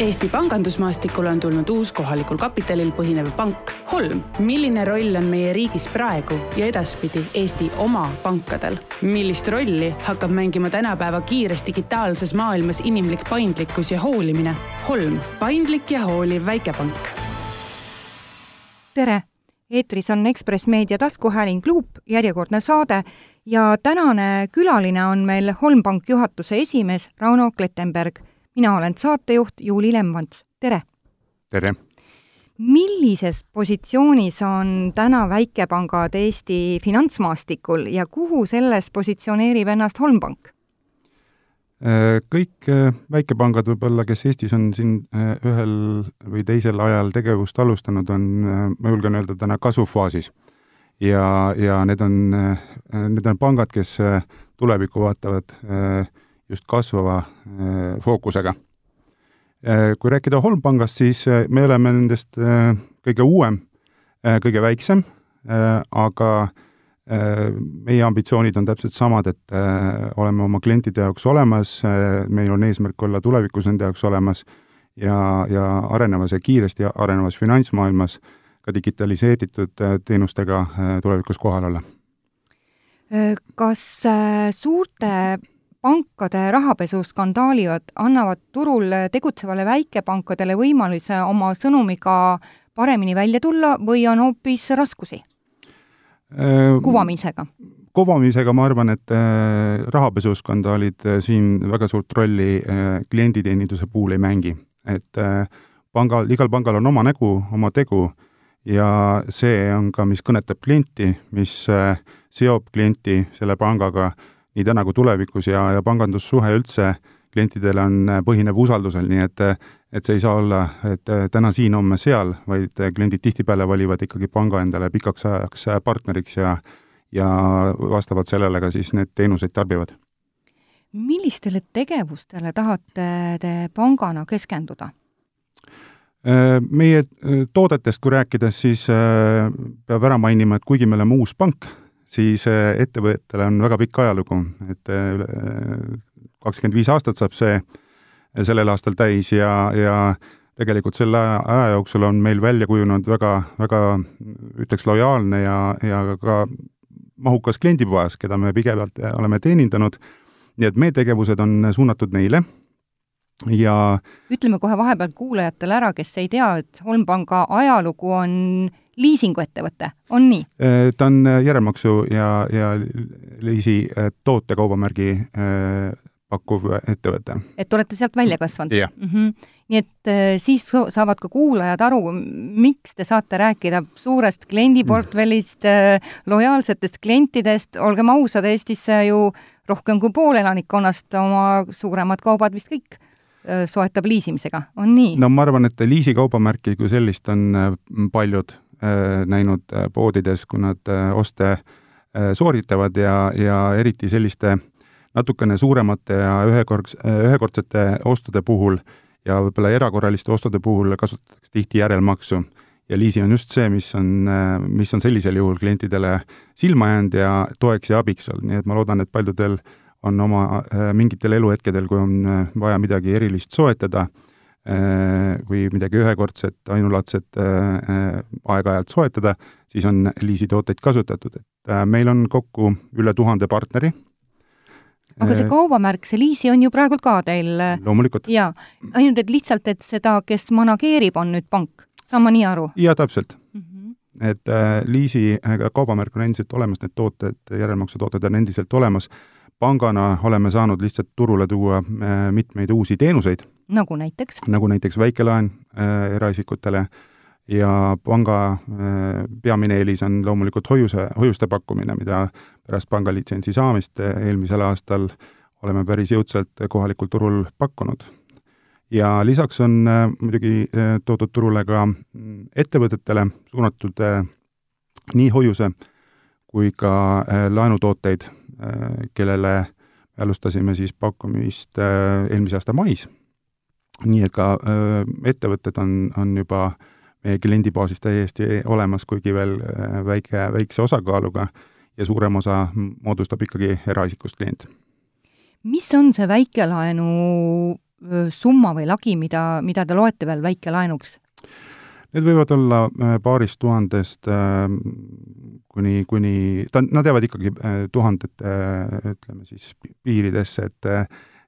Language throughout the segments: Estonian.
Eesti pangandusmaastikule on tulnud uus kohalikul kapitalil põhinev pank Holm. milline roll on meie riigis praegu ja edaspidi Eesti oma pankadel? millist rolli hakkab mängima tänapäeva kiires digitaalses maailmas inimlik paindlikkus ja hoolimine? Holm, paindlik ja hooliv väikepank. tere, eetris on Ekspress Meedia taskuhääling Luup, järjekordne saade ja tänane külaline on meil Holmbank juhatuse esimees Rauno Klettenberg mina olen saatejuht Juuli Lemmants, tere! tere! millises positsioonis on täna väikepangad Eesti finantsmaastikul ja kuhu selles positsioneerib ennast Holmbank? Äh, kõik äh, väikepangad võib-olla, kes Eestis on siin äh, ühel või teisel ajal tegevust alustanud, on, ma julgen öelda, täna kasvufaasis. ja, ja need on, need on pangad, kes tulevikku vaatavad äh, just kasvava äh, fookusega. Äh, kui rääkida Holmpangast, siis äh, me oleme nendest kõige uuem, kõige väiksem, aga meie ambitsioonid on täpselt samad, et oleme oma klientide jaoks olemas, meil on eesmärk olla tulevikus nende jaoks olemas ja, ja arenevas ja kiiresti arenevas finantsmaailmas ka digitaliseeritud teenustega tulevikus kohal olla. kas suurte pankade rahapesuskandaalivad annavad turul tegutsevale väikepankadele võimaluse oma sõnumiga paremini välja tulla või on hoopis raskusi äh, kuvamisega? kuvamisega ma arvan, et äh, rahapesuskandaalid äh, siin väga suurt rolli klienditeeninduse puhul ei mängi. et pangal, igal pangal on oma nägu, oma tegu ja see on ka, mis kõnetab klienti, mis seob klienti selle pangaga nii täna kui tulevikus ja, ja pangandussuhe üldse klientidele on, äh, põhineb usaldusel, nii et et see ei saa olla, et äh, täna siin, homme seal, vaid äh, kliendid tihtipeale valivad ikkagi panga endale pikaks ajaks partneriks ja ja vastavalt sellele ka siis need teenuseid tarbivad. millistele tegevustele tahate te pangana keskenduda? Meie toodetest, kui rääkides, siis peab ära mainima, et kuigi me oleme uus pank, siis äh, ettevõttele on väga pikk ajalugu, et äh, üle kakskümmend viis aastat saab see äh, sellel aastal täis ja, ja tegelikult selle aja jooksul on meil välja kujunenud väga, väga ütleks, lojaalne ja, ja ka mahukas kliendibaas, keda me pigevalt oleme teenindanud, nii et meie tegevused on suunatud neile ja ütleme kohe vahepeal kuulajatele ära, kes ei tea, et Holmpanga ajalugu on liisinguettevõte, on nii? Äh, ta on äh, järelmaksu ja, ja liisi äh, tootekaubamärgi pakkuv ettevõte. et olete sealt välja kasvanud? jah mm. -hmm. nii et siis saavad ka kuulajad aru, miks te saate rääkida suurest kliendiportfellist, lojaalsetest klientidest, olgem ausad, Eestisse ju rohkem kui pool elanikkonnast oma suuremad kaubad vist kõik soetab liisimisega, on nii? no ma arvan, et liisikaubamärki kui sellist on paljud näinud äh, poodides, kui nad äh, oste sooritavad ja, ja eriti selliste natukene suuremate ja ühekords-, ühekordsete ostude puhul ja võib-olla erakorraliste ostude puhul kasutatakse tihti järelmaksu. ja Liisi on just see, mis on, mis on sellisel juhul klientidele silma jäänud ja toeks ja abiks olnud, nii et ma loodan, et paljudel on oma mingitel eluhetkedel, kui on vaja midagi erilist soetada, Äh, või midagi ühekordset, ainulaadset äh, äh, aeg-ajalt soetada, siis on liisitooteid kasutatud, et meil on kokku üle tuhande partneri. aga see kaubamärk, see liisi on ju praegult ka teil? loomulikult. jaa, ainult et lihtsalt, et seda, kes manageerib, on nüüd pank, saan ma nii aru? jaa, täpselt mm. -hmm. et liisi kaubamärk on endiselt olemas, need tooted, järelmaksutooted on endiselt olemas, pangana oleme saanud lihtsalt turule tuua äh, mitmeid uusi teenuseid nagu näiteks? nagu näiteks väikelaen äh, eraisikutele ja panga äh, peamine eelis on loomulikult hoiuse, hoiuste pakkumine, mida pärast pangalitsentsi saamist äh, eelmisel aastal oleme päris jõudsalt kohalikul turul pakkunud. ja lisaks on äh, muidugi äh, toodud turule ka mm, ettevõtetele suunatud nii hoiuse kui ka laenutooteid kellele alustasime siis pakkumist äh, eelmise aasta mais nii et ka öö, ettevõtted on, on juba meie kliendibaasis täiesti olemas, kuigi veel väike, väikse osakaaluga ja suurem osa moodustab ikkagi eraisikust klient. mis on see väikelaenu summa või lagi, mida, mida te loete veel väikelaenuks? Need võivad olla paarist tuhandest kuni, kuni, ta, nad jäävad ikkagi tuhandete, ütleme siis, piiridesse, et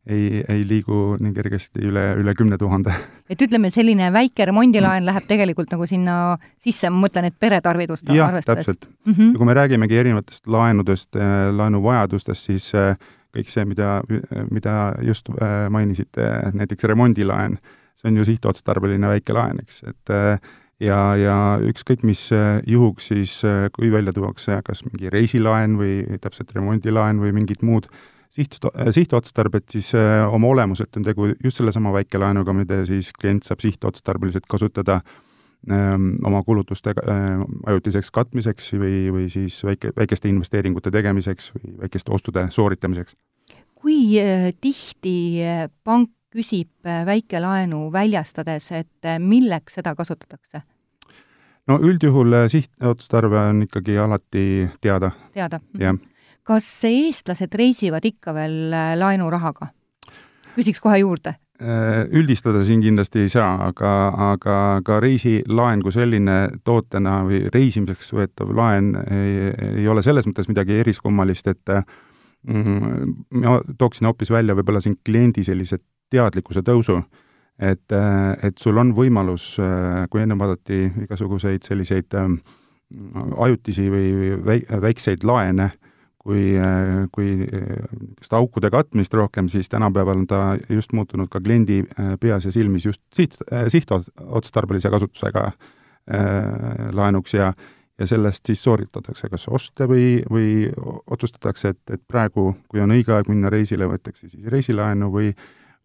ei, ei liigu nii kergesti üle, üle kümne tuhande. et ütleme, selline väike remondilaen läheb tegelikult nagu sinna sisse, ma mõtlen, et peretarvidust jah, täpselt mm. -hmm. ja kui me räägimegi erinevatest laenudest, äh, laenuvajadustest, siis äh, kõik see, mida, mida just äh, mainisite, näiteks remondilaen, see on ju sihtotstarbeline väike laen, eks, et ja, ja ükskõik mis juhuks siis, kui välja tuuakse kas mingi reisilaen või täpselt remondilaen või mingid muud siht, sihtotstarbet, siis äh, oma olemuselt on tegu just sellesama väikelaenuga, mida siis klient saab sihtotstarbeliselt kasutada ähm, oma kulutuste äh, ajutiseks katmiseks või, või siis väike, väikeste investeeringute tegemiseks või väikeste ostude sooritamiseks. kui äh, tihti pank küsib väikelaenu väljastades, et milleks seda kasutatakse? no üldjuhul sihtotstarve on ikkagi alati teada. teada? jah kas eestlased reisivad ikka veel äh, laenurahaga? küsiks kohe juurde. Äh, üldistada siin kindlasti ei saa, aga, aga ka reisilaen kui selline tootena või reisimiseks võetav laen ei, ei ole selles mõttes midagi eriskummalist, et mm, ma tooksin hoopis välja võib-olla siin kliendi sellise teadlikkuse tõusu, et, et sul on võimalus, kui enne vaadati igasuguseid selliseid ajutisi või väik-, väikseid laene, kui, kui niisugust aukude katmist rohkem, siis tänapäeval on ta just muutunud ka kliendi äh, peas ja silmis just siht, äh, sihtotstarbelise kasutusega äh, laenuks ja ja sellest siis sooritatakse kas oste või, või otsustatakse, et, et praegu, kui on õige aeg minna reisile, võetakse siis reisilaenu või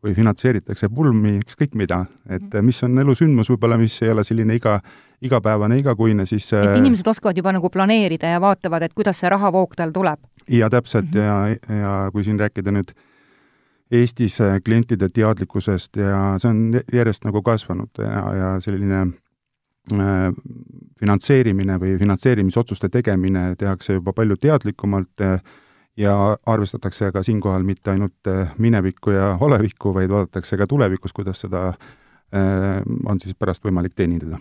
või finantseeritakse pulmi, ükskõik mida, et mhm. mis on elusündmus võib-olla, mis ei ole selline iga, igapäevane, igakuine, siis et inimesed oskavad juba nagu planeerida ja vaatavad, et kuidas see rahavoog tal tuleb? ja täpselt mm -hmm. ja, ja kui siin rääkida nüüd Eestis äh, klientide teadlikkusest ja see on järjest nagu kasvanud ja, ja selline äh, finantseerimine või finantseerimisotsuste tegemine tehakse juba palju teadlikumalt äh, ja arvestatakse ka siinkohal mitte ainult äh, minevikku ja olevikku, vaid vaadatakse ka tulevikus, kuidas seda äh, on siis pärast võimalik teenindada.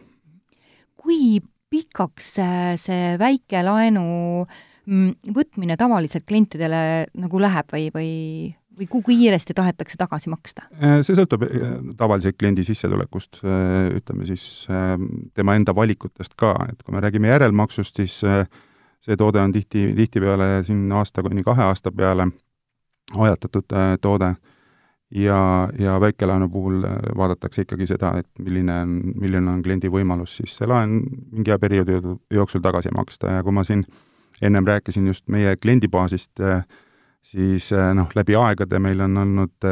kui pikaks äh, see väike laenu mm, võtmine tavaliselt klientidele nagu läheb või, või või kui kiiresti tahetakse tagasi maksta? see sõltub tavaliselt kliendi sissetulekust, ütleme siis tema enda valikutest ka, et kui me räägime järelmaksust, siis see toode on tihti, tihtipeale siin aasta kuni kahe aasta peale ajatatud äh, toode. Ja, ja väikelaenu puhul äh, vaadatakse ikkagi seda, et milline on, milline on kliendi võimalus siis see laen mingi hea perioodi jooksul tagasi maksta. Ja kui ma siin ennem rääkisin just meie kliendibaasist, äh, siis noh, läbi aegade meil on olnud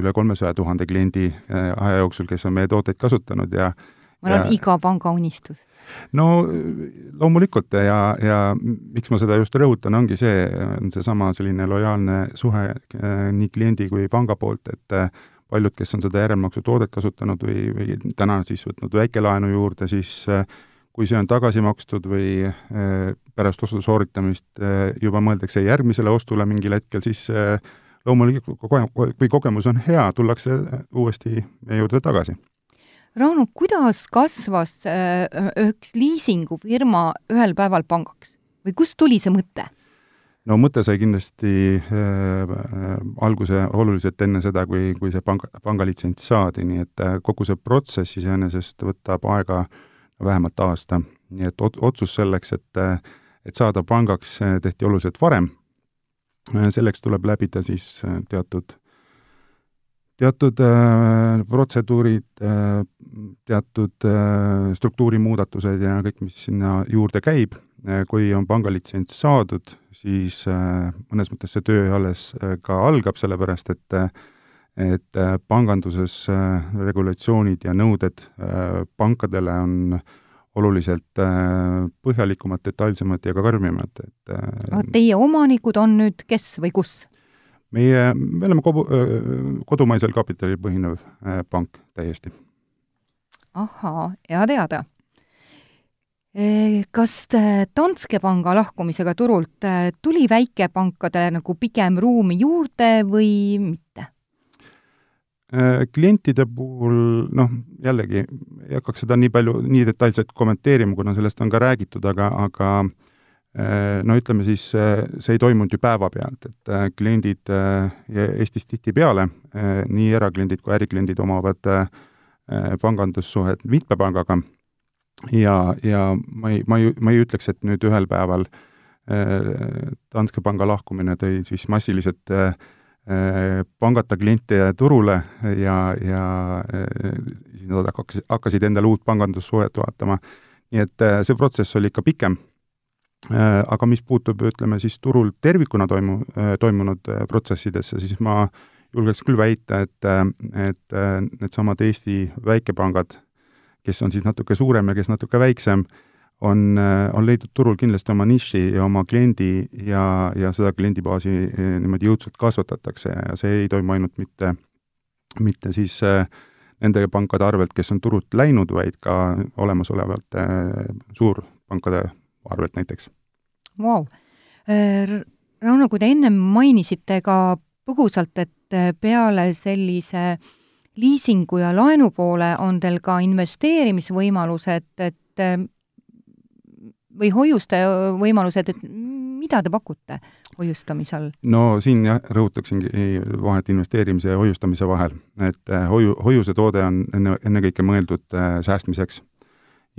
üle kolmesaja tuhande kliendi aja jooksul, kes on meie tooteid kasutanud ja ma arvan, iga panga unistus no loomulikult ja, ja miks ma seda just rõhutan, ongi see, on seesama selline lojaalne suhe äh, nii kliendi kui panga poolt, et äh, paljud, kes on seda järelmaksutoodet kasutanud või, või täna siis võtnud väikelaenu juurde, siis äh, kui see on tagasi makstud või pärast ostu sooritamist juba mõeldakse järgmisele ostule mingil hetkel, siis loomulikult kui kogemus on hea, tullakse uuesti meie juurde tagasi Rauno, kuidas kasvas äh, üks liisingufirma ühel päeval pangaks või kust tuli see mõte? no mõte sai kindlasti äh, alguse oluliselt enne seda, kui, kui see panga, pangalitsents saadi, nii et äh, kogu see protsess iseenesest võtab aega vähemalt aasta. nii et otsus selleks, et, äh, et saada pangaks, äh, tehti oluliselt varem. selleks tuleb läbida siis teatud teatud äh, protseduurid äh,, teatud äh, struktuurimuudatused ja kõik, mis sinna juurde käib äh,, kui on pangalitsents saadud, siis äh, mõnes mõttes see töö alles äh, ka algab, sellepärast et et panganduses regulatsioonid ja nõuded pankadele on oluliselt põhjalikumad, detailsemad ja ka karmimad, et äh, Teie omanikud on nüüd kes või kus? Meie, me oleme kodu, kodumaisel kapitalil põhinev pank täiesti. ahhaa, hea teada. Kas Danske panga lahkumisega turult tuli väikepankadele nagu pigem ruumi juurde või mitte? klientide puhul noh, jällegi ei hakkaks seda nii palju, nii detailselt kommenteerima, kuna sellest on ka räägitud, aga, aga no ütleme siis, see ei toimunud ju päevapealt, et kliendid Eestis tihtipeale, nii erakliendid kui ärikliendid omavad pangandussuhet mitme pangaga ja, ja ma ei, ma ei, ma ei ütleks, et nüüd ühel päeval Danske panga lahkumine tõi siis massiliselt äh, Äh, pangata kliente turule ja, ja äh, siis nad hakkasid, hakkasid endale uut pangandussuhet vaatama. nii et äh, see protsess oli ikka pikem. Aga mis puutub, ütleme siis turul tervikuna toimu, toimunud protsessidesse, siis ma julgeks küll väita, et, et needsamad Eesti väikepangad, kes on siis natuke suurem ja kes natuke väiksem, on, äh, on leidnud turul kindlasti oma niši ja oma kliendi ja, ja seda kliendibaasi äh, niimoodi jõudsalt kasvatatakse ja see ei toimu ainult mitte, mitte siis äh, nende pankade arvelt, kes on turult läinud, vaid ka olemasolevate suurpankade arvelt näiteks. Wow.. Rauno, kui te ennem mainisite ka põgusalt, et peale sellise liisingu ja laenu poole on teil ka investeerimisvõimalused, et või hoiuste võimalused, et mida te pakute hoiustamise all? no siin jah, rõhutaksingi vahet investeerimise ja hoiustamise vahel, et äh, hoiu, hoiusetoode on enne, ennekõike mõeldud äh, säästmiseks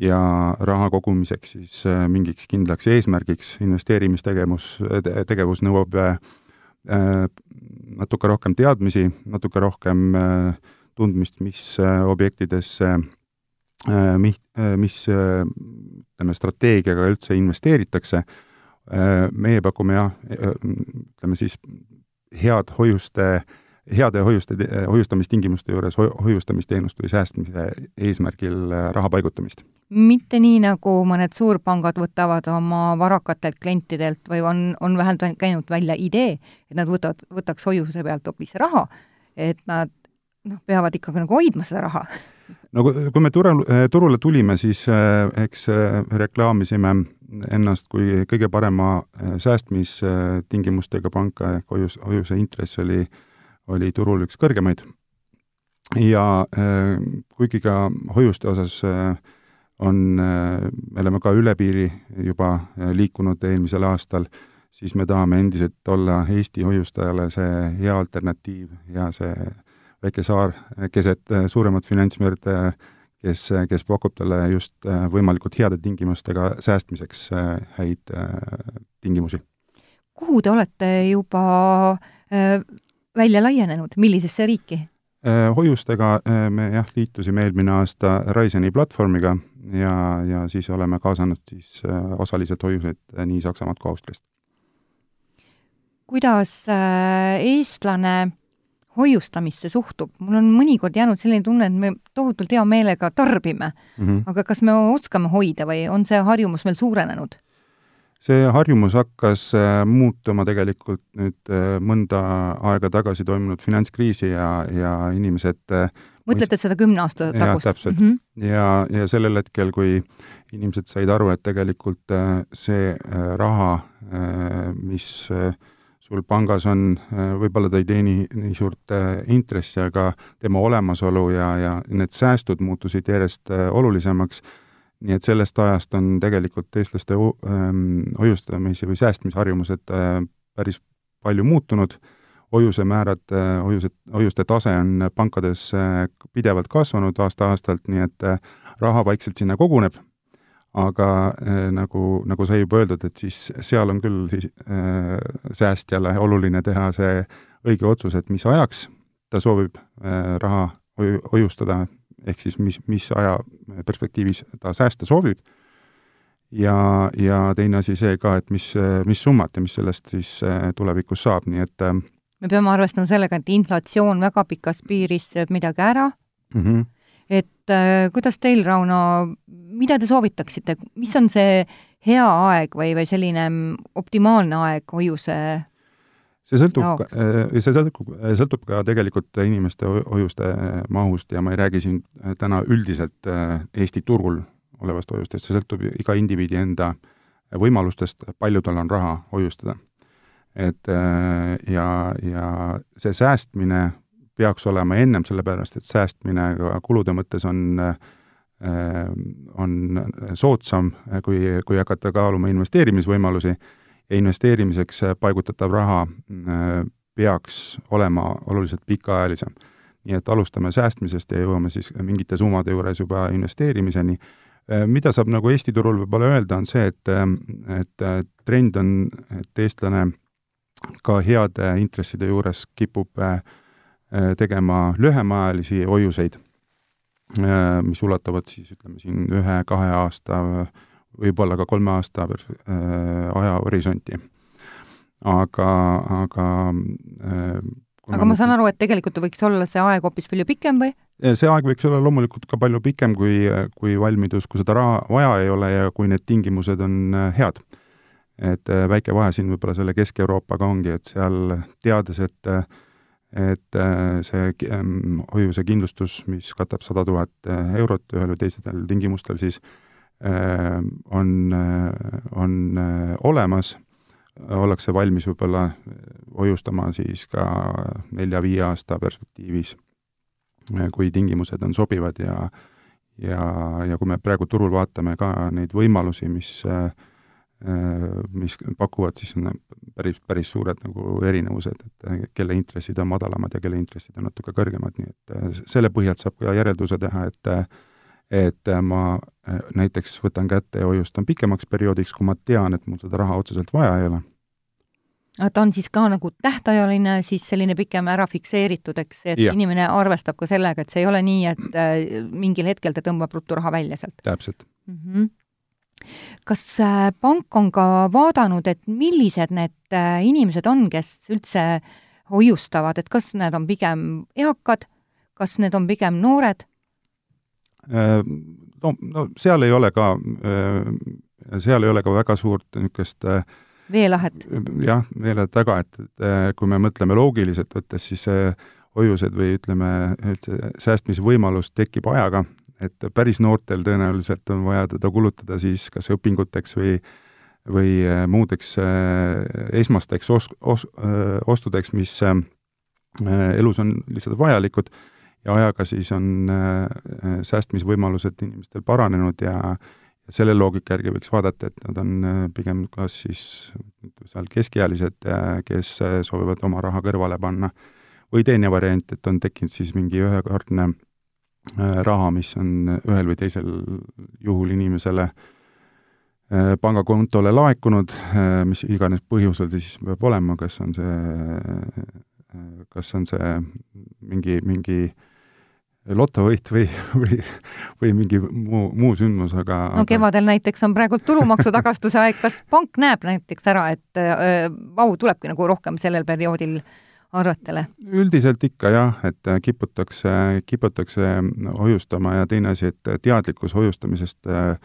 ja raha kogumiseks siis äh, mingiks kindlaks eesmärgiks, investeerimistegevus, tegevus nõuab natuke rohkem teadmisi, natuke rohkem tundmist, mis objektidesse Äh, mis, äh, mis äh, ütleme, strateegiaga üldse investeeritakse, meie pakume jah, ütleme siis head hoiuste, heade hoiuste, hoiustamistingimuste juures hoiustamisteenust või säästmise eesmärgil raha paigutamist. mitte nii, nagu mõned suurpangad võtavad oma varakatelt klientidelt või on, on vähemalt käinud välja idee, et nad võtavad, võtaks hoiuse pealt hoopis raha, et nad noh, peavad ikkagi nagu hoidma seda raha no kui me turul, eh, turule tulime, siis eh, eks reklaamisime ennast kui kõige parema säästmistingimustega panka ehk hoius, hoiuse intress oli, oli turul üks kõrgemaid. ja kuigi ka hoiuste osas on, me oleme ka üle piiri juba liikunud eelmisel aastal, siis me tahame endiselt olla Eesti hoiustajale see hea alternatiiv ja see väike saar keset äh, suuremat finantsmerd, äh, kes, kes pakub talle just äh, võimalikult heade tingimustega säästmiseks häid tingimusi. kuhu te olete juba välja laienenud, millisesse riiki? hoiustega me jah, liitusime eelmine aasta Riseni platvormiga ja, ja siis oleme kaasanud siis osaliselt hoiuseid nii Saksamaalt kui Austriast. kuidas eestlane hoiustamisse suhtub, mul on mõnikord jäänud selline tunne, et me tohutult hea meelega tarbime mm, -hmm. aga kas me oskame hoida või on see harjumus meil suurenenud? See harjumus hakkas äh, muutuma tegelikult nüüd äh, mõnda aega tagasi toimunud finantskriisi ja, ja inimesed äh, mõtlete seda kümne aasta tagust? jah, täpselt mm. -hmm. ja, ja sellel hetkel, kui inimesed said aru, et tegelikult see raha, mis sul pangas on, võib-olla ta ei teeni nii suurt intressi, aga tema olemasolu ja, ja need säästud muutusid järjest olulisemaks, nii et sellest ajast on tegelikult eestlaste ähm, hoiustamise või säästmisharjumused päris palju muutunud, hoiusemäärad, hoiused, hoiuste tase on pankades pidevalt kasvanud aasta-aastalt, nii et raha vaikselt sinna koguneb. Aga äh, nagu, nagu sai juba öeldud, et siis seal on küll siis äh, säästjale oluline teha see õige otsus, et mis ajaks ta soovib äh, raha hoiu, hoiustada, ehk siis mis, mis aja perspektiivis ta säästa soovib, ja, ja teine asi see ka, et mis, mis summat ja mis sellest siis äh, tulevikus saab, nii et äh, me peame arvestama sellega, et inflatsioon väga pikas piiris sööb midagi ära. Mm, -hmm et äh, kuidas teil, Rauno, mida te soovitaksite, mis on see hea aeg või, või selline optimaalne aeg hoiuse see sõltub, äh, see sõltub, sõltub ka tegelikult inimeste hoiuste mahust ja ma ei räägi siin täna üldiselt äh, Eesti turul olevast hoiustest, see sõltub iga indiviidi enda võimalustest, palju tal on raha hoiustada. et äh, ja, ja see säästmine peaks olema ennem, sellepärast et säästmine ka kulude mõttes on on soodsam, kui, kui hakata kaaluma investeerimisvõimalusi investeerimiseks paigutatav raha peaks olema oluliselt pikaajalisem. nii et alustame säästmisest ja jõuame siis mingite summade juures juba investeerimiseni. mida saab nagu Eesti turul võib-olla öelda, on see, et, et trend on, et eestlane ka heade intresside juures kipub tegema lühemaajalisi hoiuseid, mis ulatuvad siis ütleme siin ühe-kahe aasta, võib-olla ka kolme aasta ajahorisonti aga, aga äh, aga ma saan aru, et tegelikult võiks olla see aeg hoopis palju pikem või? see aeg võiks olla loomulikult ka palju pikem kui, kui valmidus, kui seda raha vaja ei ole ja kui need tingimused on äh, head. et äh, väike vahe siin võib-olla selle Kesk-Euroopaga ongi, et seal teades, et et see ähm, hoiuse kindlustus, mis katab sada tuhat eurot ühel või teistel tingimustel, siis on, on olemas. Ollakse valmis võib-olla hoiustama siis ka nelja-viie aasta perspektiivis, kui tingimused on sobivad ja ja, ja kui me praegu turul vaatame ka neid võimalusi, mis mis pakuvad, siis on päris, päris suured nagu erinevused, et kelle intressid on madalamad ja kelle intressid on natuke kõrgemad, nii et selle põhjalt saab ka järelduse teha, et et ma näiteks võtan kätte ja hoiustan pikemaks perioodiks, kui ma tean, et mul seda raha otseselt vaja ei ole ta on siis ka nagu tähtajaline, siis selline pikem ära fikseeritud, eks, et ja. inimene arvestab ka sellega, et see ei ole nii, et äh, mingil hetkel ta tõmbab ruttu raha välja sealt. täpselt mm. -hmm. kas äh, pank on ka vaadanud, et millised need äh, inimesed on, kes üldse hoiustavad, et kas need on pigem eakad, kas need on pigem noored? Äh, no, no seal ei ole ka, äh, seal ei ole ka väga suurt niisugust äh, veelahet? jah, veelahet taga, et, et kui me mõtleme loogiliselt võttes, siis hoiused või ütleme, üldse säästmisvõimalus tekib ajaga, et päris noortel tõenäoliselt on vaja teda kulutada siis kas õpinguteks või või muudeks esmasteks os-, os-, ostudeks, mis elus on lihtsalt vajalikud ja ajaga siis on säästmisvõimalused inimestel paranenud ja äh, selle loogika järgi võiks vaadata, et nad on äh, pigem kas siis seal keskealised, kes äh, soovivad oma raha kõrvale panna, või teine variant, et on tekkinud siis mingi ühekordne äh, raha, mis on ühel või teisel juhul inimesele pangakontole laekunud, mis iganes põhjusel siis peab olema, kas on see, kas on see mingi, mingi äh, lotovõit või, või, või mingi muu, muu sündmus, aga no kevadel aga... näiteks on praegu tulumaksu tagastuse aeg, kas pank näeb näiteks ära, et äh, vau, tulebki nagu rohkem sellel perioodil arvetele? üldiselt ikka jah, et kiputakse, kiputakse hoiustama ja teine asi, et teadlikkus hoiustamisest äh,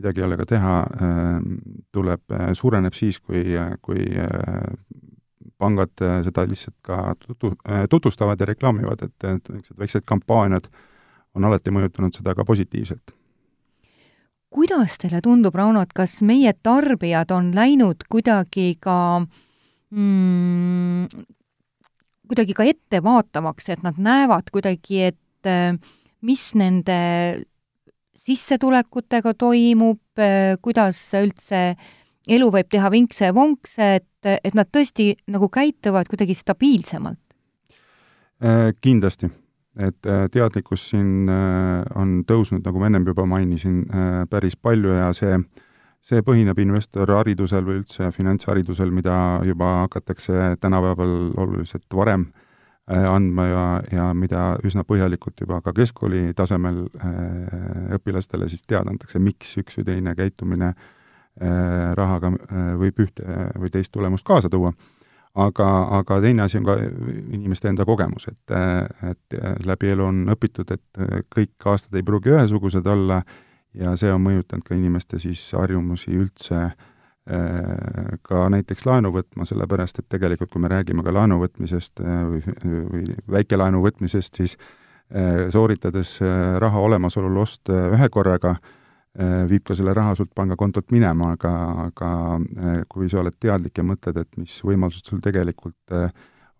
midagi ei ole ka teha äh,, tuleb äh,, suureneb siis, kui, kui äh, pangad äh, seda lihtsalt ka tutu-, äh, tutvustavad ja reklaamivad, et, niisugused väiksed kampaaniad on alati mõjutanud seda ka positiivselt. kuidas teile tundub, Rauno, et kas meie tarbijad on läinud kuidagi ka mm, kuidagi ka ettevaatavaks, et nad näevad kuidagi, et äh, mis nende sissetulekutega toimub, kuidas üldse elu võib teha vinkse ja vonkse, et et, nad tõesti nagu käituvad kuidagi stabiilsemalt? Äh, kindlasti, et äh, teadlikkus siin äh, on tõusnud, nagu ma ennem juba mainisin, päris palju ja see, see põhineb investorharidusel või üldse finantsharidusel, mida juba hakatakse tänapäeval oluliselt varem andma ja, ja mida üsna põhjalikult juba ka keskkooli tasemel õpilastele siis teada antakse, miks üks või teine käitumine Äh, rahaga äh, võib ühte või teist tulemust kaasa tuua. aga, aga teine asi on ka inimeste enda kogemus, et, et läbi elu on õpitud, et kõik aastad ei pruugi ühesugused olla ja see on mõjutanud ka inimeste siis harjumusi üldse äh, ka näiteks laenu võtma, sellepärast et tegelikult kui me räägime ka laenu võtmisest või, või väikelaenu võtmisest, siis sooritades raha olemasolul ost ühe korraga, Äh, viib ka selle raha sult pangakontolt minema, aga, aga äh, kui sa oled teadlik ja mõtled, et mis võimalused sul tegelikult äh,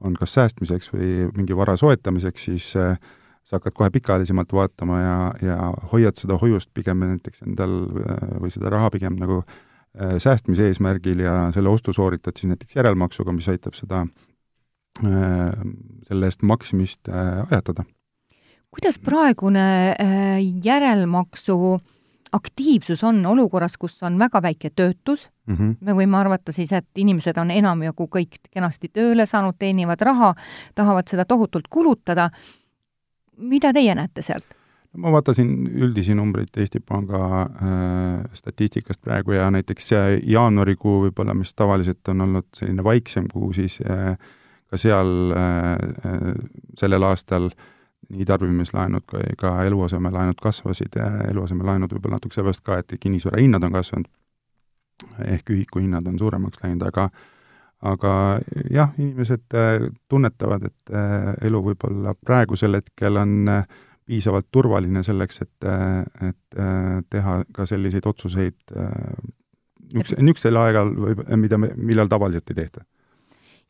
on kas säästmiseks või mingi vara soetamiseks, siis äh, sa hakkad kohe pikaajalisemalt vaatama ja, ja hoiad seda hoiust pigem näiteks endal või seda raha pigem nagu säästmise eesmärgil ja selle ostu sooritad siis näiteks järelmaksuga, mis aitab seda, selle eest maksmist ajatada. kuidas praegune järelmaksu aktiivsus on olukorras, kus on väga väike töötus mm, -hmm. me võime arvata siis, et inimesed on enamjagu kõik kenasti tööle saanud, teenivad raha, tahavad seda tohutult kulutada, mida teie näete sealt? ma vaatasin üldisi numbreid Eesti Panga äh, statistikast praegu ja näiteks jaanuarikuu võib-olla, mis tavaliselt on olnud selline vaiksem kuu, siis äh, ka seal äh, äh sellel aastal äh, nii tarbimislaenud kui ka eluasemelaenud kasvasid eluasemelaenud võib-olla natuke sellepärast ka, et kinnisvara hinnad on kasvanud, ehk ühiku hinnad on suuremaks läinud, aga aga jah, inimesed äh, tunnetavad, et äh, elu võib-olla praegusel hetkel on äh, piisavalt turvaline selleks, et, et teha ka selliseid otsuseid niisuguse, niisugusel aegal või mida me, millal tavaliselt ei tehta.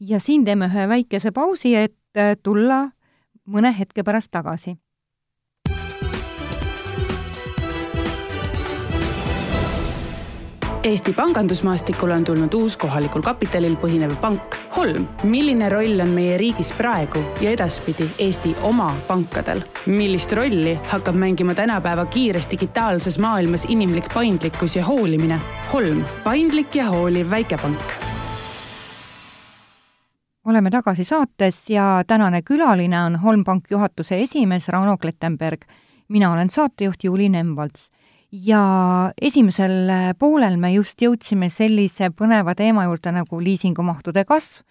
ja siin teeme ühe väikese pausi, et tulla mõne hetke pärast tagasi. Eesti pangandusmaastikule on tulnud uus kohalikul kapitalil põhinev pank Holm. milline roll on meie riigis praegu ja edaspidi Eesti oma pankadel? millist rolli hakkab mängima tänapäeva kiires digitaalses maailmas inimlik paindlikkus ja hoolimine? Holm, paindlik ja hooliv väikepank oleme tagasi saates ja tänane külaline on Holmbank juhatuse esimees Rauno Klettenberg. mina olen saatejuht Juuli Nemvalts. ja esimesel poolel me just jõudsime sellise põneva teema juurde nagu liisingumahtude kasv,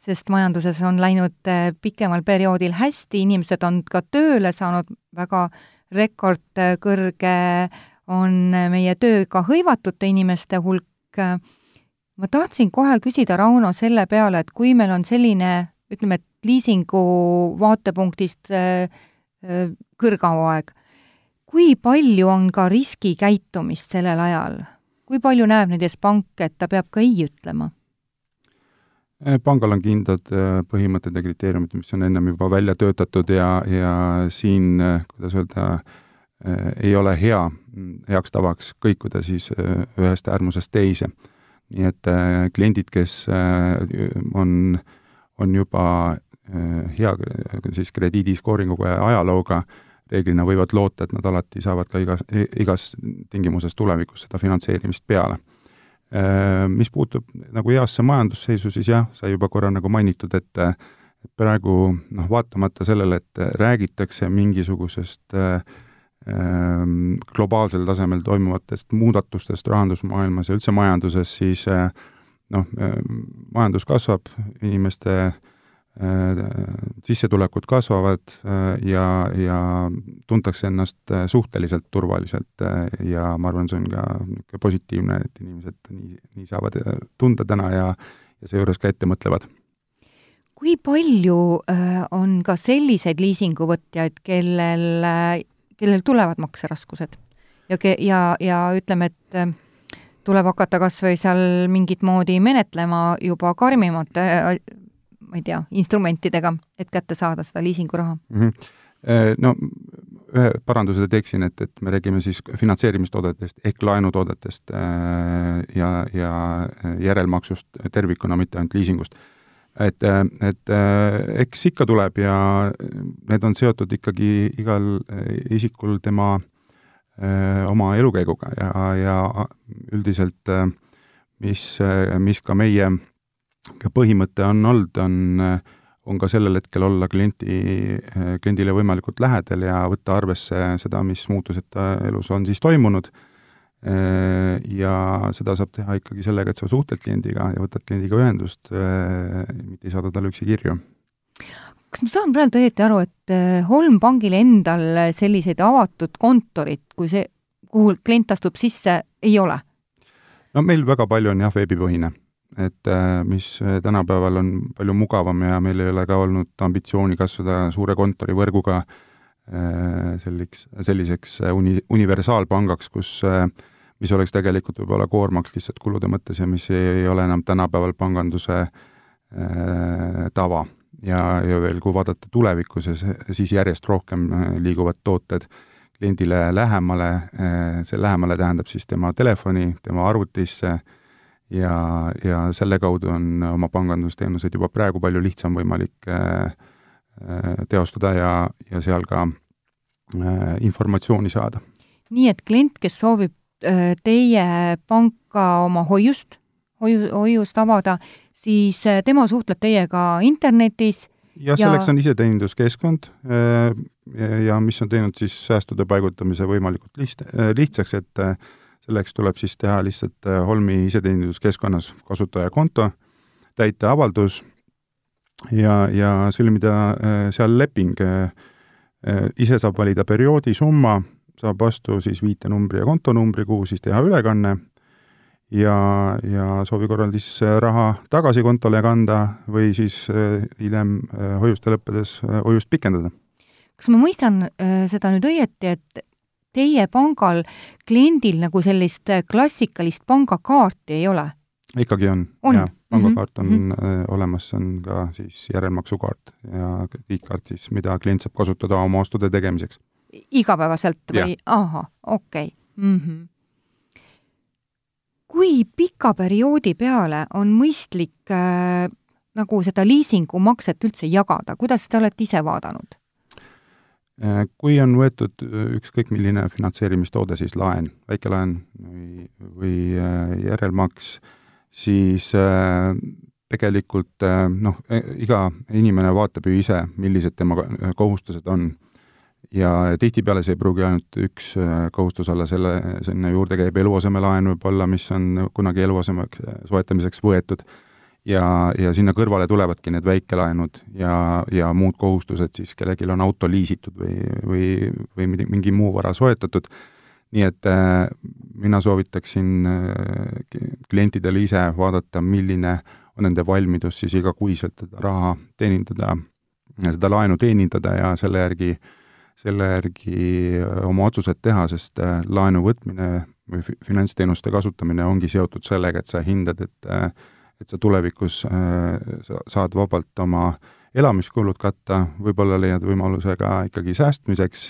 sest majanduses on läinud eh, pikemal perioodil hästi, inimesed on ka tööle saanud, väga rekordkõrge on meie tööga hõivatute inimeste hulk ma tahtsin kohe küsida, Rauno, selle peale, et kui meil on selline, ütleme, et liisingu vaatepunktist äh, äh, kõrghauaeg, kui palju on ka riskikäitumist sellel ajal? kui palju näeb näiteks pank, et ta peab ka ei ütlema? Äh, pangal on kindlad põhimõtted ja kriteeriumid, mis on ennem juba välja töötatud ja, ja siin, kuidas öelda, ei ole hea, heaks tavaks kõikuda siis ühest äärmusest teise nii et äh, kliendid, kes äh, on, on juba äh, hea siis krediidiskooringuga ja ajalooga, reeglina võivad loota, et nad alati saavad ka igas, igas tingimuses tulevikus seda finantseerimist peale. Mis puutub nagu heasse majandusseisu, siis jah, sai juba korra nagu mainitud, et praegu noh, vaatamata sellele, et räägitakse mingisugusest äh, globaalsel tasemel toimuvatest muudatustest rahandusmaailmas ja üldse majanduses, siis eh, noh, ehm, majandus kasvab, inimeste eh, sissetulekud kasvavad eh, ja, ja tuntakse ennast suhteliselt turvaliselt ja ma arvan, see on ka niisugune positiivne, et inimesed nii, nii saavad tunda täna ja, ja seejuures ka ette mõtlevad. Kui palju on ka selliseid liisinguvõtjaid, kellel kellel tulevad makseraskused ja ke-, ja, ja ütleme, et äh, tuleb hakata kas või seal mingit moodi menetlema juba karmimate, ma ei tea, instrumentidega, et kätte saada seda liisinguraha mm. -hmm. No ühe paranduse teeksin, et, et me räägime siis finantseerimistoodetest ehk laenutoodetest ja, ja järelmaksust tervikuna, mitte ainult liisingust et, et eks ikka tuleb ja need on seotud ikkagi igal isikul tema öö, oma elukäiguga ja, ja üldiselt mis, mis ka meie põhimõte on olnud, on, on ka sellel hetkel olla klienti, kliendile võimalikult lähedal ja võtta arvesse seda, mis muutused elus on siis toimunud. Äh, ja seda saab teha ikkagi sellega, et sa suhtled kliendiga ja võtad kliendiga ühendust, äh, mitte ei saada talle üksi kirju. kas ma saan praegu õieti aru, et äh, Holmpangil endal selliseid avatud kontorit, kui see, kuhu klient astub sisse, ei ole? no meil väga palju on jah, veebipõhine. et mis tänapäeval on palju mugavam ja meil ei ole ka olnud ambitsiooni kasvada suure kontorivõrguga selliks, selliseks uni-, universaalpangaks, kus äh, mis oleks tegelikult võib-olla koormaks lihtsalt kulude mõttes ja mis ei ole enam tänapäeval panganduse äh, tava. ja, ja veel, kui vaadata tulevikku, siis järjest rohkem liiguvad tooted kliendile lähemale, see lähemale tähendab siis tema telefoni, tema arvutisse ja, ja selle kaudu on oma pangandusteenuseid juba praegu palju lihtsam võimalik teostada ja, ja seal ka informatsiooni saada. nii et klient, kes soovib teie panka oma hoiust, hoiu, hoiust avada, siis tema suhtleb teiega internetis jah, selleks on iseteeninduskeskkond ja mis on teinud siis säästude paigutamise võimalikult liht-, lihtsaks, et selleks tuleb siis teha lihtsalt Holmi iseteeninduskeskkonnas kasutajakonto, täita avaldus ja, ja sõlmida seal leping. ise saab valida perioodi, summa, saab vastu siis viitenumbri ja kontonumbri, kuhu siis teha ülekanne ja, ja soovi korral siis äh, raha tagasi kontole kanda või siis äh, hiljem äh, hoiuste lõppedes hoiust pikendada. kas ma mõistan seda nüüd õieti, et teie pangal kliendil nagu sellist klassikalist pangakaarti ei ole? ikkagi on, on., jah. pangakaart on mm -hmm. olemas, see on ka siis järelmaksukaart ja krediitkaart siis, mida klient saab kasutada oma ostude tegemiseks. Igapäevaselt või? ahah, okei okay. mm. -hmm kui pika perioodi peale on mõistlik äh, nagu seda liisingumakset üldse jagada, kuidas te olete ise vaadanud? Äh, kui on võetud äh, ükskõik milline finantseerimistoode, siis laen, väikelaen või, või äh, järelmaks, siis tegelikult noh, e, iga inimene vaatab ju ise, millised tema kohustused on ja tihtipeale see ei pruugi ainult üks äh, kohustus olla, selle, sinna juurde käib eluasemelaen võib-olla, mis on kunagi eluasemeks äh, soetamiseks võetud, ja, ja sinna kõrvale tulevadki need väikelaenud ja, ja muud kohustused siis, kellelgi on auto liisitud või, või, või mingi muu vara soetatud, nii et äh, mina soovitaksin äh, klientidele ise vaadata, milline on nende valmidus siis igakuiselt raha teenindada, seda laenu teenindada ja selle järgi äh, selle järgi äh, oma otsused teha, sest äh, laenu võtmine või finantsteenuste kasutamine ongi seotud sellega, et sa hindad, et äh, et sa tulevikus sa saad vabalt oma elamiskulud katta, võib-olla leiad võimaluse ka ikkagi säästmiseks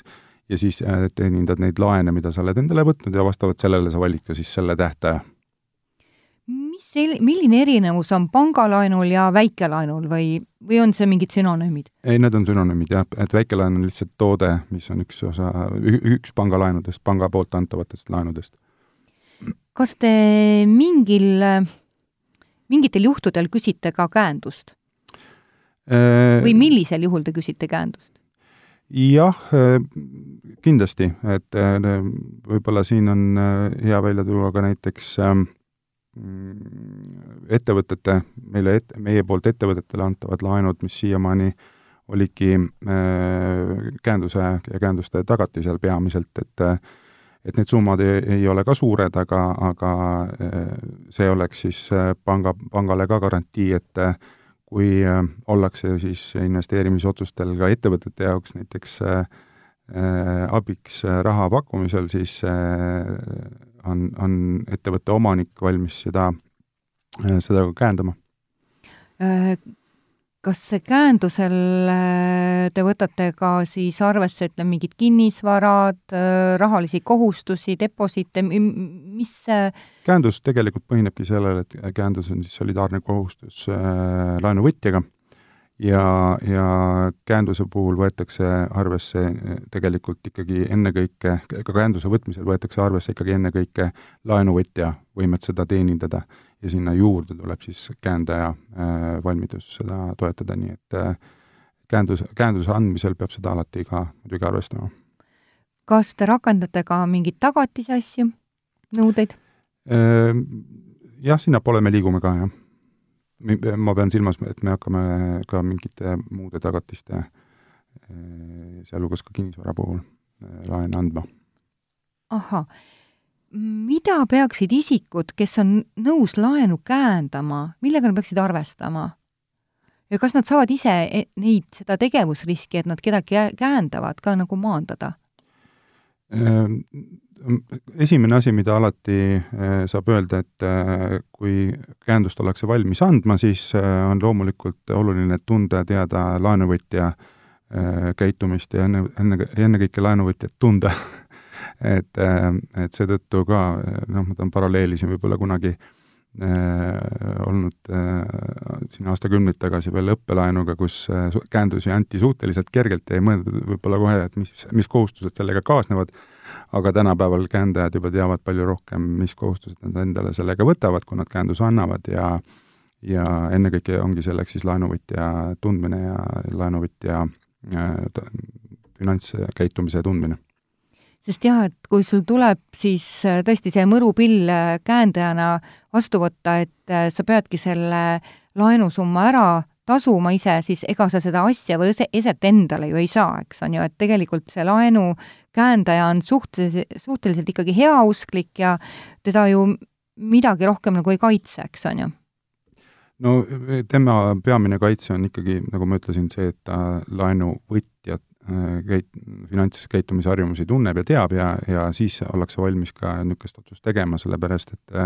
ja siis teenindad neid laene, mida sa oled endale võtnud ja vastavalt sellele sa valid ka siis selle tähtaja sel-, milline erinevus on pangalaenul ja väikelaenul või, või on see mingid sünonüümid? ei, need on sünonüümid jah, et väikelaen on lihtsalt toode, mis on üks osa, üks pangalaenudest, panga poolt antavatest laenudest. kas te mingil, mingitel juhtudel küsite ka käendust? või millisel juhul te küsite käendust? jah, kindlasti, et võib-olla siin on hea välja tuua ka näiteks äh, ettevõtete, meile et-, meie poolt ettevõtetele antavad laenud, mis siiamaani olidki äh, käenduse ja käenduste tagatisel peamiselt, et et need summad ei, ei ole ka suured, aga, aga äh, see oleks siis äh, panga, pangale ka garantii, et kui ollakse siis investeerimisotsustel ka ettevõtete jaoks näiteks abiks raha pakkumisel, siis on, on ettevõtte omanik valmis seda, seda ka käendama. Äh, kas käendusel äh, te võtate ka siis arvesse, ütleme, mingid kinnisvarad, äh, rahalisi kohustusi, deposiite, mis käendus tegelikult põhinebki sellel, et käendus on siis solidaarne kohustus laenuvõtjaga ja, ja käenduse puhul võetakse arvesse eh, tegelikult ikkagi ennekõike, ka käenduse võtmisel võetakse arvesse ikkagi ennekõike laenuvõtja võimet seda teenindada ja sinna juurde tuleb siis käendaja äh, valmidus seda toetada, nii et äh, käendus, käenduse andmisel peab seda alati ka muidugi arvestama. kas te rakendate ka mingeid tagatise asju, nõudeid? Jah, sinnapoole me liigume ka, jah ma pean silmas, et me hakkame ka mingite muude tagatiste, eh, sealhulgas ka kinnisvara puhul, eh, laene andma. ahah, mida peaksid isikud, kes on nõus laenu käendama, millega nad peaksid arvestama? ja kas nad saavad ise e-, neid, seda tegevusriski, et nad kedagi käendavad, ka nagu maandada? Esimene asi, mida alati saab öelda, et kui käendust ollakse valmis andma, siis on loomulikult oluline tunda ja teada laenuvõtja käitumist ja enne, enne, ennekõike laenuvõtjat tunda. Et, et seetõttu ka noh, ma toon paralleeli siin võib-olla kunagi äh, Äh, olnud äh, siin aastakümneid tagasi veel õppelaenuga, kus äh, käendusi anti suhteliselt kergelt ja ei mõeldud võib-olla kohe, et mis, mis kohustused sellega kaasnevad, aga tänapäeval käendajad juba teavad palju rohkem, mis kohustused nad endale sellega võtavad, kui nad käenduse annavad. Ja ja ennekõike ongi selleks siis laenuvõtja tundmine ja laenuvõtja finantskäitumise tundmine. Sest jah, et kui sul tuleb siis äh, tõesti see mõrupill äh, käendajana vastu võtta, et äh, sa peadki selle laenusumma ära tasuma ise, siis ega sa seda asja või eset endale ju ei saa, eks on ju, et tegelikult see laenu käendaja on suhteliselt, suhteliselt ikkagi heausklik ja teda ju midagi rohkem nagu ei kaitse, eks on ju. No tema peamine kaitse on ikkagi, nagu ma ütlesin, see, et ta laenuvõtjat käit-, finantskäitumise harjumusi tunneb ja teab ja, ja siis ollakse valmis ka niisugust otsust tegema, sellepärast et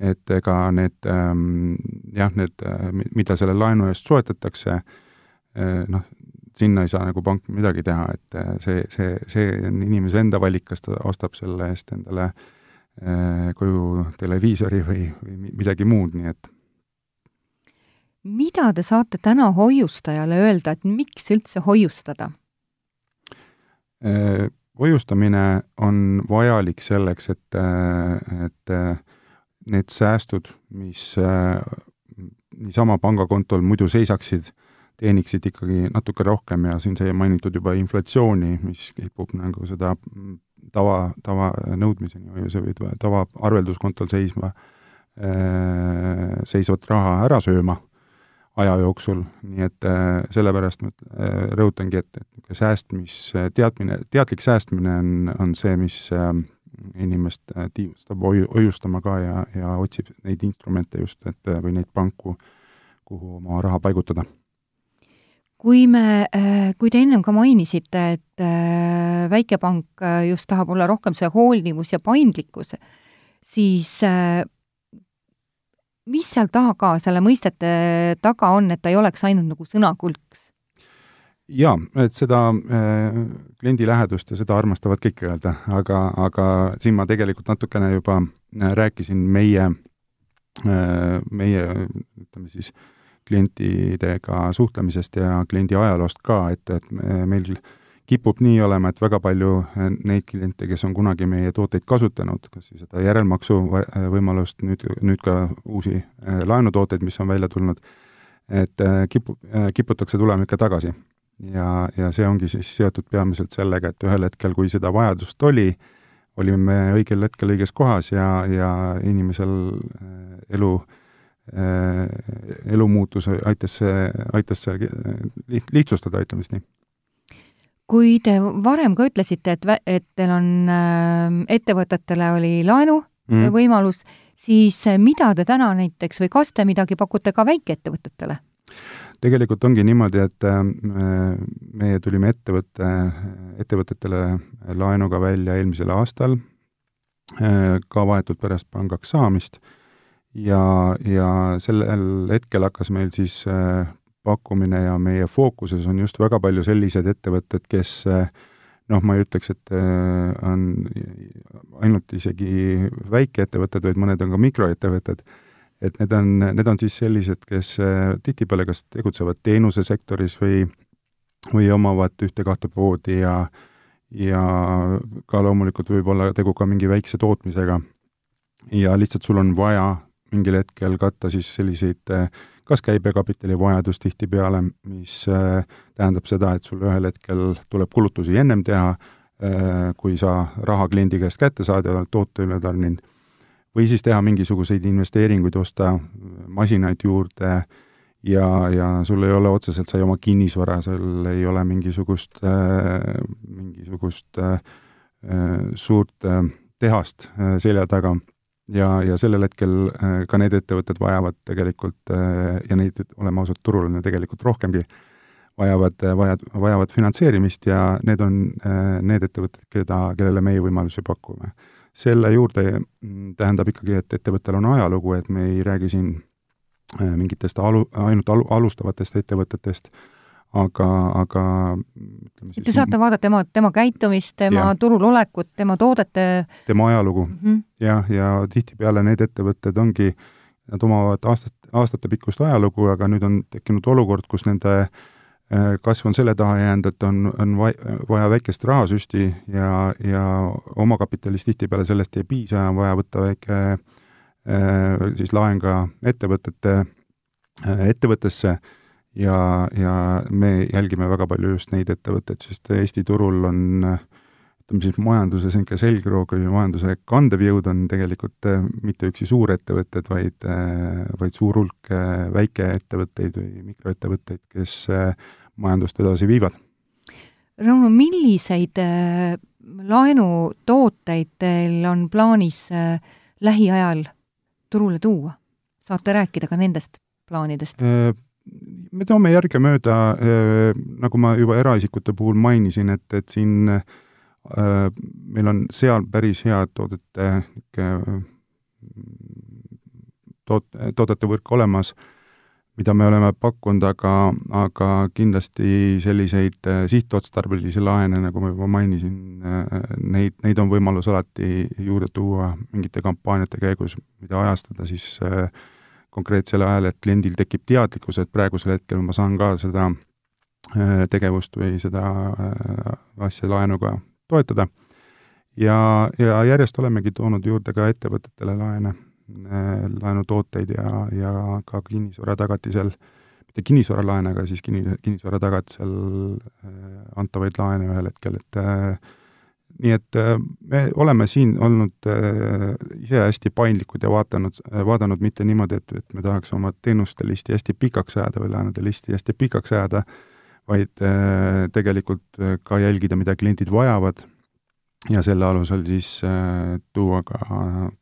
et ega need ähm, jah, need, mida selle laenu eest soetatakse, noh, sinna ei saa nagu pank midagi teha, et see, see, see on inimese enda valik, kas ta ostab selle eest endale koju televiisori või, või midagi muud, nii et mida te saate täna hoiustajale öelda, et miks üldse hoiustada? Äh, hoiustamine on vajalik selleks, et, et need säästud, mis äh, niisama pangakontol muidu seisaksid, teeniksid ikkagi natuke rohkem ja siin sai mainitud juba inflatsiooni, mis kipub nagu seda tava, tavanõudmiseni või see või tavaarvelduskontol seisma, äh, seisvat raha ära sööma aja jooksul, nii et äh, sellepärast ma rõhutangi, et, et säästmis, teadmine, teadlik säästmine on, on see, mis äh, inimest tiivustab hoiu-, hoiustama ka ja, ja otsib neid instrumente just, et või neid panku, kuhu oma raha paigutada. kui me, kui te ennem ka mainisite, et väikepank just tahab olla rohkem see hoolivus ja paindlikkus, siis mis seal taga, selle mõistete taga on, et ta ei oleks ainult nagu sõnakulks? Jaa, et seda äh, kliendi lähedust ja seda armastavad kõik öelda, aga, aga siin ma tegelikult natukene juba äh, rääkisin meie äh,, meie ütleme siis, klientidega suhtlemisest ja kliendi ajaloost ka, et, et meil äh, kipub nii olema, et väga palju äh, neid kliente, kes on kunagi meie tooteid kasutanud, kas siis seda järelmaksu võimalust, nüüd, nüüd ka uusi laenutooteid, mis on välja tulnud, et kipu-, kiputakse tulema ikka tagasi. Ja, ja see ongi siis seotud peamiselt sellega, et ühel hetkel, kui seda vajadust oli, olime me õigel hetkel õiges kohas ja, ja inimesel elu elumuutus aitas see, aitas see lihtsustada, ütleme siis nii kui te varem ka ütlesite, et, et teil on äh, ettevõtetele oli laenu mm. võimalus, siis äh, mida te täna näiteks või kas te midagi pakute ka väikeettevõtetele? Tegelikult ongi niimoodi, et äh, meie tulime ettevõtte, ettevõtetele laenuga välja eelmisel aastal, äh, ka vahetult pärast pangaks saamist, ja, ja sellel hetkel hakkas meil siis pakkumine ja meie fookuses on just väga palju sellised ettevõtted, kes noh, ma ei ütleks, et äh, on ainult isegi väikeettevõtted, vaid mõned on ka mikroettevõtted, et need on, need on siis sellised, kes äh, tihtipeale kas tegutsevad teenusesektoris või, või omavad ühte-kahte poodi ja ja ka loomulikult võib olla tegu ka mingi väikse tootmisega. ja lihtsalt sul on vaja mingil hetkel katta siis selliseid äh, kas käibekapitali vajadus tihtipeale, mis äh, tähendab seda, et sul ühel hetkel tuleb kulutusi ennem teha, kui sa raha kliendi käest kätte saad ja oled toote üle tarninud, või siis teha mingisuguseid investeeringuid, osta masinaid juurde ja, ja sul ei ole otseselt, sa ei oma kinnisvara, sul ei ole mingisugust äh,, mingisugust äh, suurt äh, tehast äh, selja taga ja, ja sellel hetkel äh, ka need ettevõtted vajavad tegelikult äh, ja neid, oleme ausad, turul on ju tegelikult rohkemgi, vajavad, vajad, vajavad finantseerimist ja need on need ettevõtted, keda, kellele meie võimalusi pakume. Selle juurde mm, tähendab ikkagi, et ettevõttel on ajalugu, et me ei räägi siin mingitest alu, ainult alu, alustavatest ettevõtetest, aga, aga ütleme siis Te saate vaadata tema, tema käitumist, tema ja. turul olekut, tema toodete tema ajalugu mm -hmm. jah, ja tihtipeale need ettevõtted ongi, nad omavad aastat, aastatepikkust ajalugu, aga nüüd on tekkinud olukord, kus nende äh, kasv on selle taha jäänud, et on, on vaja väikest rahasüsti ja, ja omakapitalist tihtipeale sellest ei piisa, on vaja võtta väike äh, siis laen ka ettevõtete, äh, ettevõttesse. Ja, ja me jälgime väga palju just neid ettevõtteid, sest Eesti turul on ütleme siis majanduse niisugune selgroog või majanduse kandev jõud on tegelikult äh, mitte üksi suurettevõtted, vaid, äh, vaid suur hulk äh, väikeettevõtteid või mikroettevõtteid, kes majandust edasi viivad. Rauno, milliseid laenutooteid teil on plaanis lähiajal turule tuua? saate rääkida ka nendest plaanidest? me toome järgemööda, äh, nagu ma juba eraisikute puhul mainisin, et, et siin äh, meil on seal päris head toodete toot-, toodete võrk olemas, mida me oleme pakkunud, aga, aga kindlasti selliseid äh, sihtotstarbelisi laene, nagu ma juba mainisin, neid, neid on võimalus alati juurde tuua mingite kampaaniate käigus, mida ajastada siis äh, konkreetsel ajal, et kliendil tekib teadlikkus, et praegusel hetkel ma saan ka seda äh, tegevust või seda äh, asja laenuga toetada. ja, ja järjest olemegi toonud juurde ka ettevõtetele laene, äh, laenutooteid ja, ja ka kinnisvara tagatisel, mitte kinnisvaralaene, aga siis kinni, kinnisvara tagatisel antavaid laene ühel hetkel, et nii et äh, me oleme siin olnud äh, ise hästi paindlikud ja vaatanud, äh, vaadanud mitte niimoodi, et, et me tahaks oma teenuste listi hästi pikaks ajada või laenude listi hästi pikaks ajada, vaid tegelikult ka jälgida, mida kliendid vajavad ja selle alusel siis tuua ka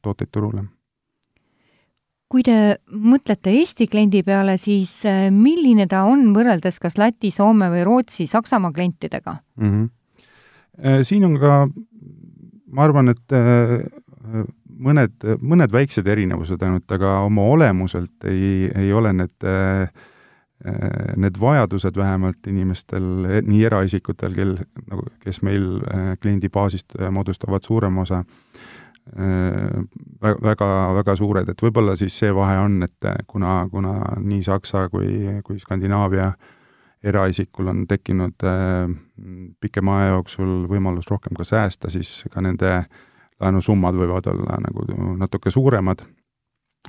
tooteid turule. Kui te mõtlete Eesti kliendi peale, siis milline ta on võrreldes kas Läti, Soome või Rootsi, Saksamaa klientidega mm? -hmm Äh, siin on ka, ma arvan, et äh, mõned, mõned väiksed erinevused ainult, aga oma olemuselt ei, ei ole need, äh, need vajadused vähemalt inimestel, nii eraisikutel, kel, nagu, kes meil kliendibaasist moodustavad suurema osa, väga, väga suured, et võib-olla siis see vahe on, et kuna, kuna nii Saksa kui, kui Skandinaavia äh, eraisikul on tekkinud äh, pikema aja jooksul võimalus rohkem ka säästa, siis ka nende laenusummad võivad olla nagu natuke suuremad,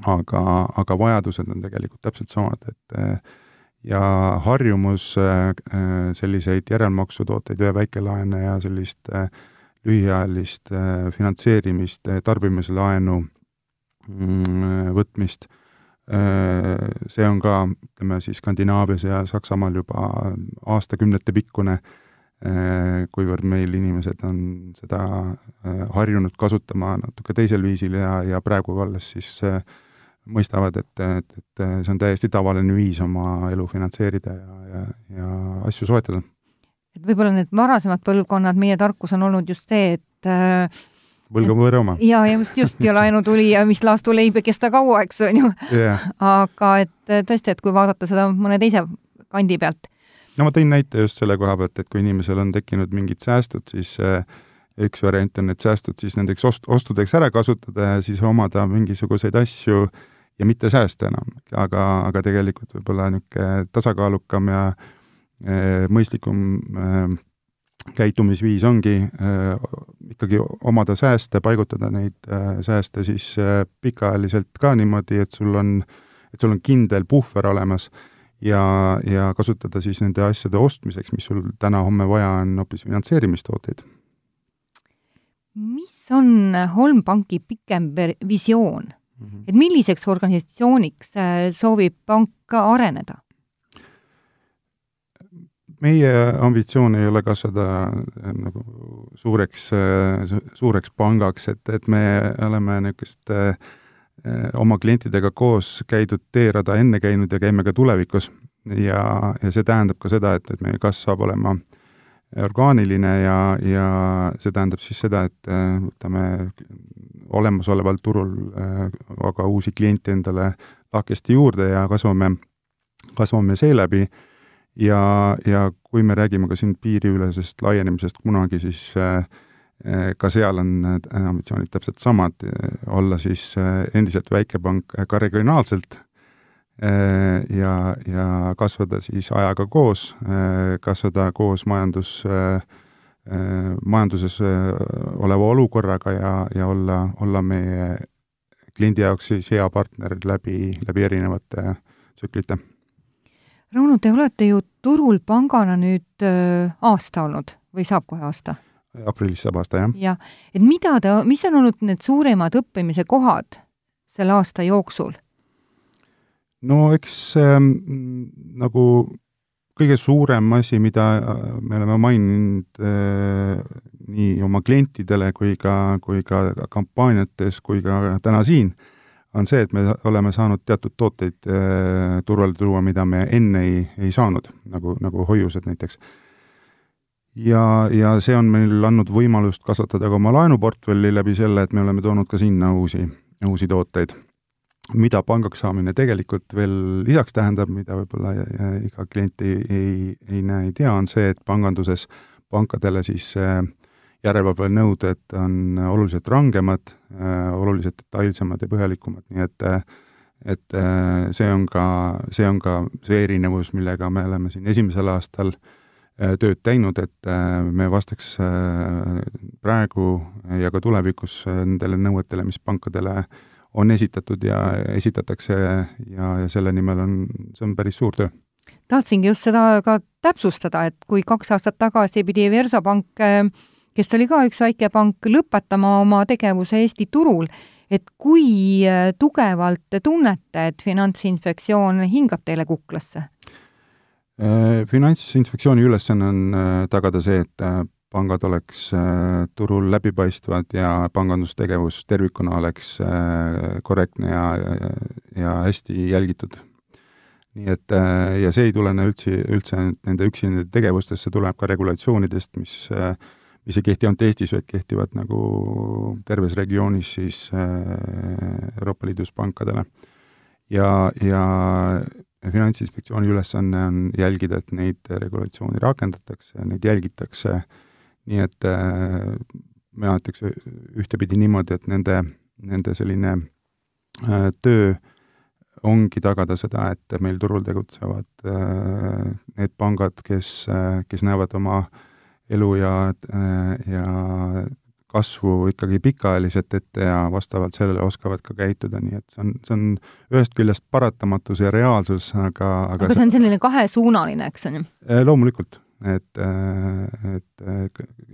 aga, aga vajadused on tegelikult täpselt samad, et äh, ja harjumus äh, selliseid järelmaksutooteid ja väikelaene ja sellist lühiajalist finantseerimist, tarbimislaenu mm, võtmist Äh, see on ka, ütleme siis Skandinaavias ja Saksamaal juba aastakümnete pikkune, äh, kuivõrd meil inimesed on seda äh, harjunud kasutama natuke teisel viisil ja, ja praegu alles siis mõistavad, et, et, et see on täiesti tavaline viis oma elu finantseerida ja, ja, ja asju soetada. Et võib-olla need varasemad põlvkonnad, meie tarkus on olnud just see, et äh, võlg on võõra oma. ja just, just ja laenutuli ja mis laastuleib ei kesta kaua, eks on ju yeah.. aga et tõesti, et kui vaadata seda mõne teise kandi pealt. no ma tõin näite just selle koha pealt, et kui inimesel on tekkinud mingid säästud, siis äh, üks variant on need säästud siis nendeks ost-, ostudeks ära kasutada ja siis omada mingisuguseid asju ja mitte säästa enam, aga, aga tegelikult võib-olla niisugune tasakaalukam ja äh, mõistlikum äh, käitumisviis ongi äh, ikkagi omada sääste, paigutada neid äh, sääste siis äh, pikaajaliselt ka niimoodi, et sul on, et sul on kindel puhver olemas ja, ja kasutada siis nende asjade ostmiseks, mis sul täna-homme vaja on, hoopis finantseerimistooteid. mis on Holmbanki pikem visioon mm? -hmm. et milliseks organisatsiooniks soovib pank areneda? Meie ambitsioon ei ole kasvada äh, nagu suureks, äh, suureks pangaks, et, et me oleme niisugust äh, oma klientidega koos käidud teerada enne käinud ja käime ka tulevikus. ja, ja see tähendab ka seda, et, et meie kasv saab olema orgaaniline ja, ja see tähendab siis seda, et võtame olemasoleval turul aga uusi kliente endale lahkesti juurde ja kasvame, kasvame seeläbi ja, ja kui me räägime ka siin piiriülesest laienemisest kunagi, siis äh, ka seal on ambitsioonid täpselt samad, olla siis endiselt väikepank ka regionaalselt ja, ja kasvada siis ajaga koos, kasvada koos majandus, majanduses oleva olukorraga ja, ja olla, olla meie kliendi jaoks siis hea partner läbi, läbi erinevate tsüklite. Rauno, te olete ju turul pangana nüüd aasta olnud või saab kohe aasta? aprillis saab aasta, jah. jah, et mida te, mis on olnud need suuremad õppimise kohad selle aasta jooksul? no eks ähm, nagu kõige suurem asi, mida äh, me oleme maininud äh, nii oma klientidele kui ka, kui ka kampaaniates kui ka täna siin, on see, et me oleme saanud teatud tooteid äh, turvale tuua, mida me enne ei, ei saanud, nagu, nagu hoiused näiteks ja, ja see on meil andnud võimalust kasvatada ka oma laenuportfelli läbi selle, et me oleme toonud ka sinna uusi, uusi tooteid. mida pangaks saamine tegelikult veel lisaks tähendab, mida võib-olla iga klient ei, ei, ei näe, ei tea, on see, et panganduses pankadele siis äh, järelevalvenõuded on oluliselt rangemad, äh, oluliselt detailsemad ja põhjalikumad, nii et et äh, see on ka, see on ka see erinevus, millega me oleme siin esimesel aastal äh, Äh, tööd teinud, et äh, me vastaks äh, praegu ja ka tulevikus nendele nõuetele, mis pankadele on esitatud ja esitatakse ja, ja selle nimel on, see on päris suur töö. tahtsingi just seda ka täpsustada, et kui kaks aastat tagasi pidi Versopank, kes oli ka üks väike pank, lõpetama oma tegevuse Eesti turul, et kui tugevalt te tunnete, et Finantsinspektsioon hingab teile kuklasse? Äh, finantsinspektsiooni ülesanne on äh, tagada see, et äh, pangad oleks turul läbipaistvad ja pangandustegevus tervikuna oleks korrektne ja, ja, hästi jälgitud. nii et ja see ei tulene üldse, üldse nende üksi nende tegevustest, see tuleb ka regulatsioonidest, mis mis ei kehti ainult Eestis, vaid kehtivad nagu terves regioonis siis Euroopa Liidus pankadele. ja, ja Finantsinspektsiooni ülesanne on jälgida, et neid regulatsioone rakendatakse, neid jälgitakse, nii et äh, mina ütleks ühtepidi niimoodi, et nende, nende selline äh, töö ongi tagada seda, et meil turul tegutsevad äh, need pangad, kes, kes näevad oma elu ja, ja kasvu ikkagi pikaajaliselt ette ja vastavalt sellele oskavad ka käituda, nii et see on, see on ühest küljest paratamatus ja reaalsus, aga, aga aga see on selline kahesuunaline, eks on ju? Eh, loomulikult, et, eh, et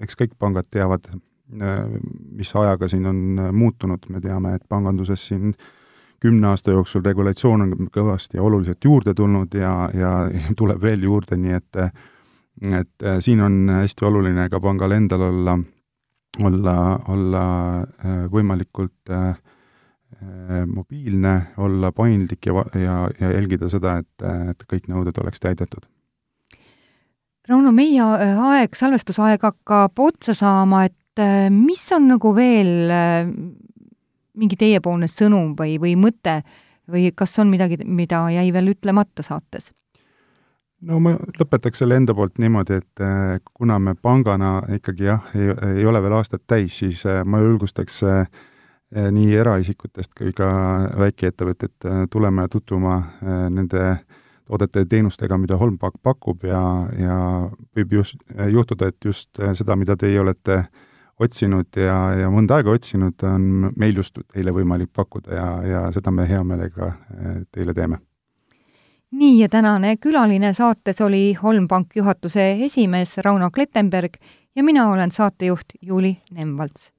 eks kõik pangad teavad, mis ajaga siin on muutunud, me teame, et panganduses siin kümne aasta jooksul regulatsioon on kõvasti ja oluliselt juurde tulnud ja, ja tuleb veel juurde, nii et et siin on hästi oluline ka pangal endal olla olla, olla äh, võimalikult äh, äh, mobiilne, olla paindlik ja, ja, ja jälgida seda, et, et kõik nõuded oleks täidetud. Rauno, meie aeg, salvestusaeg hakkab otsa saama, et mis on nagu veel mingi teiepoolne sõnum või, või mõte või kas on midagi, mida jäi veel ütlemata saates? No ma lõpetaks selle enda poolt niimoodi, et äh, kuna me pangana ikkagi jah, ei, ole veel aastat täis, siis äh, ma julgustaks äh, nii eraisikutest kui ka väikeettevõtted tulema ja tutvuma nende toodete ja teenustega, mida Holmpak pakub ja, ja võib just juhtuda, et just seda, mida teie olete otsinud ja, ja mõnda aega otsinud, on meil just teile võimalik pakkuda ja, ja seda me hea meelega teile teeme nii, ja tänane külaline saates oli Holmpank juhatuse esimees Rauno Klettenberg ja mina olen saatejuht Juuli Nemvalts.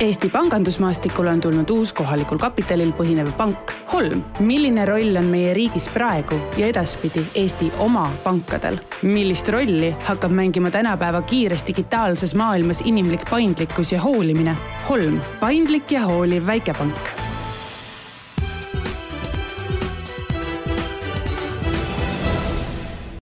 Eesti pangandusmaastikule on tulnud uus kohalikul kapitalil põhinev pank Holm. milline roll on meie riigis praegu ja edaspidi Eesti oma pankadel? millist rolli hakkab mängima tänapäeva kiires digitaalses maailmas inimlik paindlikkus ja hoolimine? Holm, paindlik ja hooliv väikepank